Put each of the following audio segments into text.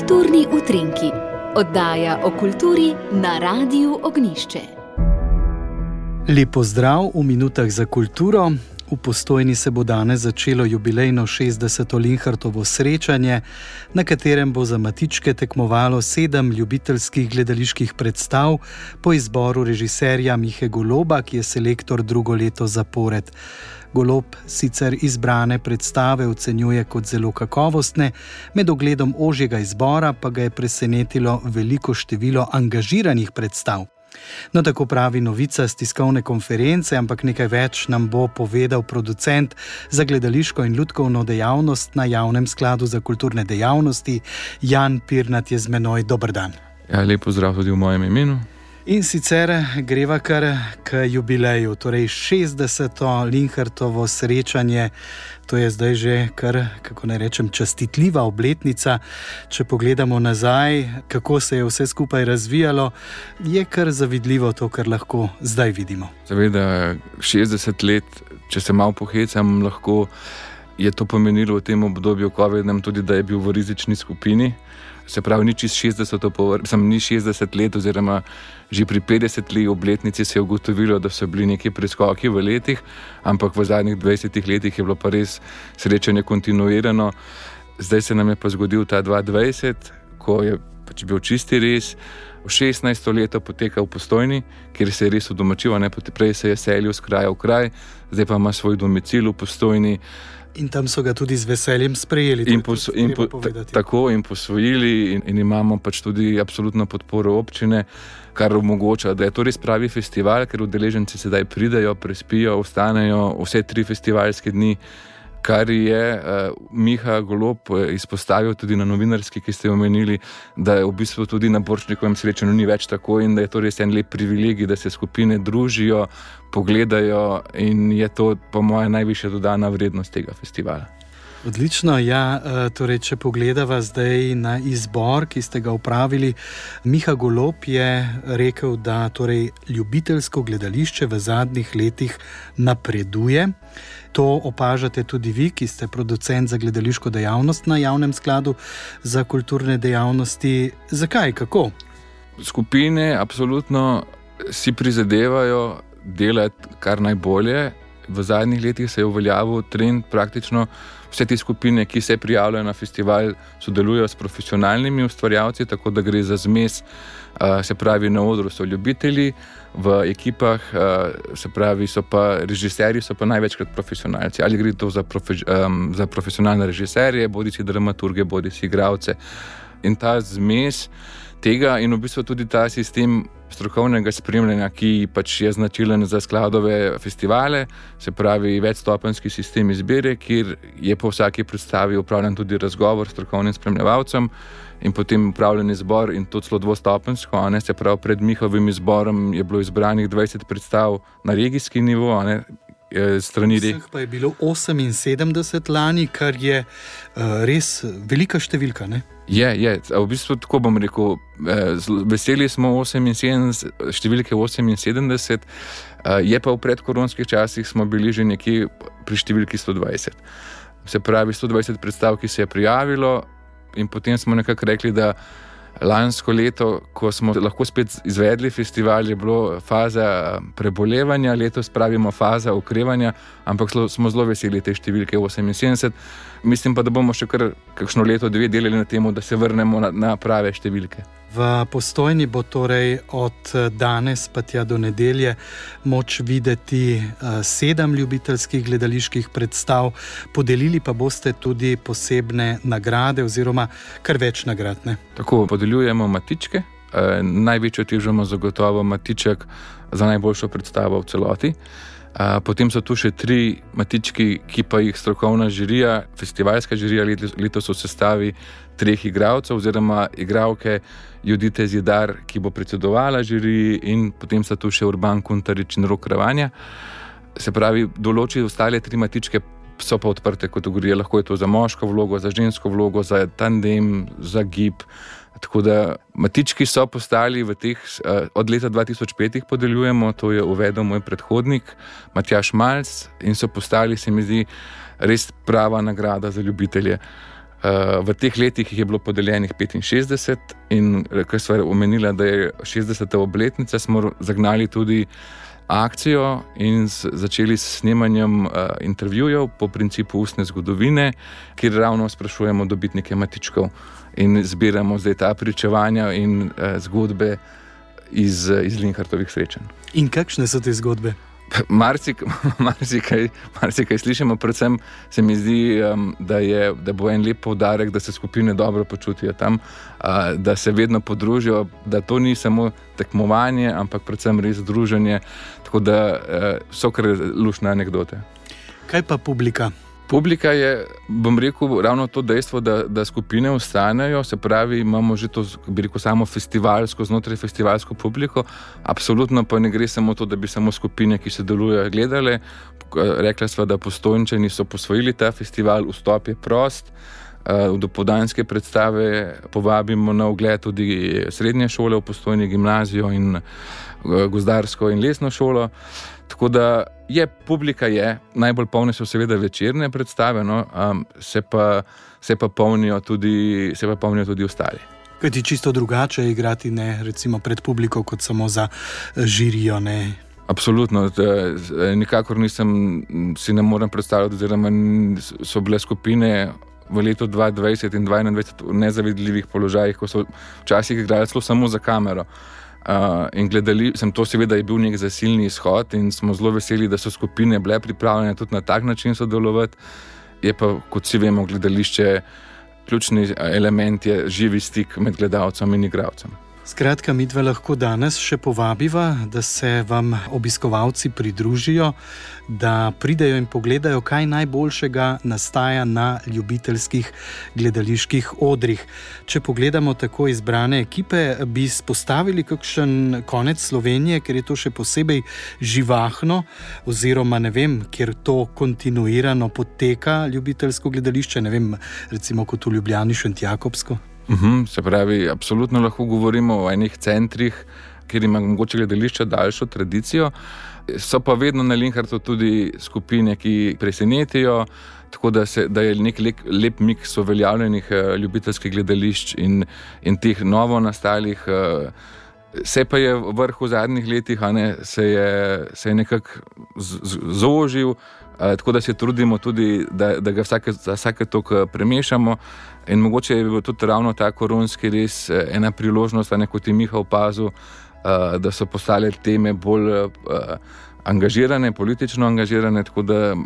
Kulturni utrinki, oddaja o kulturi na Radiu Ognišče. Lepo zdrav v minutah za kulturo. V postojni se bo danes začelo jubilejno 60. Linhartovo srečanje, na katerem bo za matičke tekmovalo sedem ljubiteljskih gledaliških predstav po izboru režiserja Mihe Goloba, ki je selektor drugo leto zapored. Golob sicer izbrane predstave ocenjuje kot zelo kakovostne, med ogledom ožjega izbora pa ga je presenetilo veliko število angažiranih predstav. No, tako pravi novica z tiskovne konference, ampak nekaj več nam bo povedal producent za gledališko in ljudkovno dejavnost na javnem skladu za kulturne dejavnosti, Jan Pirnat je z menoj. Dobr dan. Ja, lepo zdrav tudi v mojem imenu. In sicer greva kar k jubileju, torej 60. Linhartovo srečanje. To je zdaj že kar, kako naj rečem, čestitljiva obletnica. Če pogledamo nazaj, kako se je vse skupaj razvijalo, je kar zavidljivo to, kar lahko zdaj vidimo. Seveda, 60 let, če se malo pohecam, lahko je to pomenilo v tem obdobju, ko vidim tudi, da je bil v rizični skupini se pravi, ni čez 60, sem ni 60 let, oziroma že pri 50 letih obletnici se je ugotovilo, da so bili neki preskoki v letih, ampak v zadnjih 20 letih je bilo pa res srečanje kontinuirano. Zdaj se nam je pa zgodil ta 22, ko je pač bil čisti res. V 16. leto poteka v postojni, kjer se je res udomačil, ne pa prej se je selil z kraja v kraj, zdaj pa ima svoj domicil v postojni. In tam so ga tudi z veseljem sprejeli. In pos, in po, tako in posvojili, in, in imamo pač tudi absolutno podporo občine, kar omogoča, da je to res pravi festival, ker udeleženci sedaj pridejo, prespijo, ostanejo vse tri festivalske dni kar je uh, Miha Golob eh, izpostavil tudi na novinarski, ki ste omenili, da je v bistvu tudi na Borčnikovem srečanju ni več tako in da je to res en lep privilegij, da se skupine družijo, pogledajo in je to, po mojem, najvišja dodana vrednost tega festivala. Odlično. Ja, eh, torej, če pogledamo zdaj na izbor, ki ste ga upravili, Miha Golop je rekel, da torej, ljubiteljsko gledališče v zadnjih letih napreduje. To opažate tudi vi, ki ste producent za gledališko dejavnost na javnem skladu za kulturne dejavnosti. Zakaj, kako? Skupine absolutno si prizadevajo delati kar najbolje. V zadnjih letih se je uveljavil trend praktično vse te skupine, ki se prijavljajo na festival, sodelujejo s profesionalnimi ustvarjalci, tako da gre za zmes, se pravi, na odru so ljubitelji, v ekipah, se pravi, so pa režiserji, so pa največkrat profesionalci. Ali gre to za, profe, za profesionalne režiserje, bodi si dramaturge, bodi si igravce. In ta zmes tega, in v bistvu tudi ta sistem strokovnega spremljanja, ki pač je značilen za skladove festivale, se pravi večstopenski sistem izbire, kjer je po vsaki predstavi upravljen tudi razgovor s strokovnim spremljevalcem. In potem upravljen izbor, in to celo dvostopensko, ne se pravi, pred njihovim izborom je bilo izbranih 20 predstav na regijski nivo, ne, strani Vseh pa je bilo 78 lani, kar je uh, res velika številka. Ne? Je, je, v bistvu tako bom rekel. Eh, veseli smo 78, številke 78, eh, je pa v predkoronskih časih smo bili že nekje pri številki 120. Se pravi, 120 predstav, ki se je prijavilo, in potem smo nekako rekli, da lansko leto, ko smo lahko spet izvedli festival, je bilo faza prebolevanja, letos pravimo faza okrevanja, ampak smo zelo veseli te številke 78. Mislim pa, da bomo še kar kakšno leto, dve delali na tem, da se vrnemo na, na prave številke. V postojni bo torej od danes pa tja do nedelje moč videti uh, sedem ljubiteljskih gledaliških predstav, podelili pa boste tudi posebne nagrade, oziroma kar več nagrad. Ne? Tako podeljujemo matičke, uh, največjo težo zagotovo matiček za najboljšo predstavo v celoti. Potem so tu še tri matički, ki pa jih strokovna žirija, festivalska žirija letos v sestavi treh igralcev, oziroma igralke Judite Zidar, ki bo predsedovala žiriji, in potem so tu še Urban Kuntarič in Rok Ravanja. Se pravi, določi ostale tri matičke. So pa odprte kategorije, lahko je to za moško vlogo, za žensko vlogo, za tandem, za gib, Tako da matički so postali v teh, uh, od leta 2005 jih podeljujemo, to je uvedel moj predhodnik Matjaš Malc in so postali, se mi zdi, res prava nagrada za ljubitelje. Uh, v teh letih jih je bilo podeljenih 65, in ker smo omenili, da je 60. obletnica, smo zagnali tudi akcijo in začeli s snemanjem uh, intervjujev po principu ustne zgodovine, kjer ravno sprašujemo dobitnike matičkov in zbiramo zdaj ta pričevanja in uh, zgodbe iz, iz Linhartovih srečanj. In kakšne so te zgodbe? Marsikaj marsik, marsik slišimo, predvsem se mi zdi, um, da, je, da bo en lep poudarek, da se skupine dobro počutijo tam, uh, da se vedno podružijo, da to ni samo tekmovanje, ampak predvsem res druženje. Tako da uh, so kar lušne anekdote. Kaj pa publika? Publika je, bom rekel, ravno to dejstvo, da, da skupine ostanejo, se pravi, imamo že to, bi rekel, samo festivalsko, znotraj festivalsko publiko. Absolutno pa ne gre samo to, da bi samo skupine, ki se delujejo, gledale. Rekla sva, da postojnčani so posvojili ta festival, vstop je prost. V dopodanske predstave povabimo na ogled tudi srednje šole, v postojni gimnazijo in gozdarsko in lesno šolo. Tako da je publika, je, najbolj polne so seveda večerne predstave, no, um, se, pa, se, pa tudi, se pa polnijo tudi ostali. Kaj ti čisto drugače igrati ne, recimo, pred publiko, kot samo za eh, žirijo? Ne? Absolutno, nikakor nisem, si ne morem predstavljati, da so bile skupine v letu 2020 in 2021 v nezavidljivih položajih, ko so včasih igrali samo za kamero. Uh, in gledali sem to, seveda je bil nek zasilni izhod, in smo zelo veseli, da so skupine bile pripravljene tudi na tak način sodelovati. Je pa, kot vsi vemo, gledališče ključni element je živi stik med gledalcem in igralcem. Skratka, mi dve lahko danes še povabiva, da se vam obiskovalci pridružijo, da pridejo in pogledajo, kaj najboljšega nastaja na ljubiteljskih gledaliških odrih. Če pogledamo tako izbrane ekipe, bi spostavili kakšen konec Slovenije, ker je to še posebej živahno, oziroma ne vem, kjer to kontinuirano poteka ljubiteljsko gledališče, ne vem, recimo kot v Ljubljani, Šentjakobsko. Uhum, se pravi, absolutno lahko govorimo o enih centrih, kjer ima mogoče gledališče daljšo tradicijo. So pa vedno na Linhartu tudi skupine, ki presenetijo, tako da, se, da je nek lep, lep miks uveljavljenih uh, ljubiteljskih gledališč in, in teh novo nastalih. Uh, Se pa je vrh v zadnjih letih, ne, se je, je nekako zožil, tako da se trudimo tudi, da, da ga vsake, vsake toliko premešamo. In mogoče je bil tudi ravno ta koronski res ena priložnost, ne, kot je Miha opazil, uh, da so postale teme bolj uh, angažirane, politično angažirane.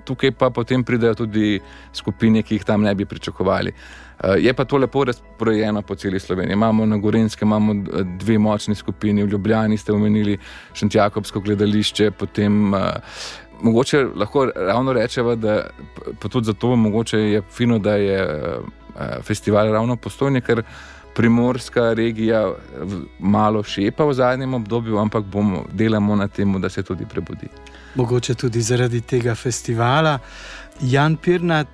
Tukaj pa potem pridejo tudi skupine, ki jih tam ne bi pričakovali. Uh, je pa to lepo razporejeno po celi Sloveniji. Imamo na Gorenskem imamo dve močni skupini, v Ljubljani ste omenili Šentjakobsko gledališče, potem. Uh, Mogoče lahko ravno rečemo, da pa tudi zato mogoče je fino, da je Eh, festival ravno postojni, ker primorska regija malo šepa v zadnjem obdobju, ampak bomo delamo na tem, da se tudi prebudi. Mogoče tudi zaradi tega festivala. Jan Pirnat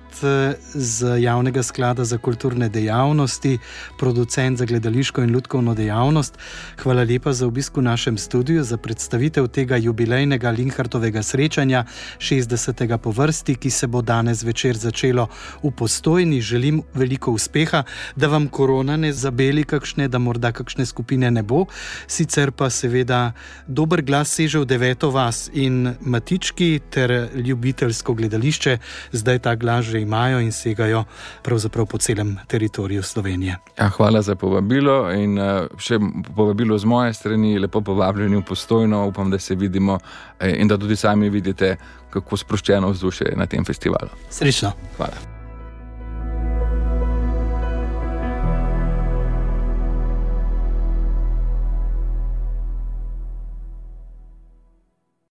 z Javnega sklada za kulturne dejavnosti, producent za gledališko in ljudsko dejavnost. Hvala lepa za obisk v našem studiu, za predstavitev tega jubilejnega Linhartovega srečanja, 60. po vrsti, ki se bo danes večer začelo v postojni. Želim veliko uspeha, da vam korona ne zabeli kakšne, da morda kakšne skupine ne bo. Sicer pa seveda dober glas seže v deveto vas in matički ter ljubiteljsko gledališče zdaj ta glas že imajo in segajo pravzaprav po celem teritoriju Slovenije. Ja, hvala za povabilo in uh, še povabilo z moje strani, lepo povabljeni v postojno. Upam, da se vidimo eh, in da tudi sami vidite, kako sproščeno vzdušje je na tem festivalu. Srečno. Hvala.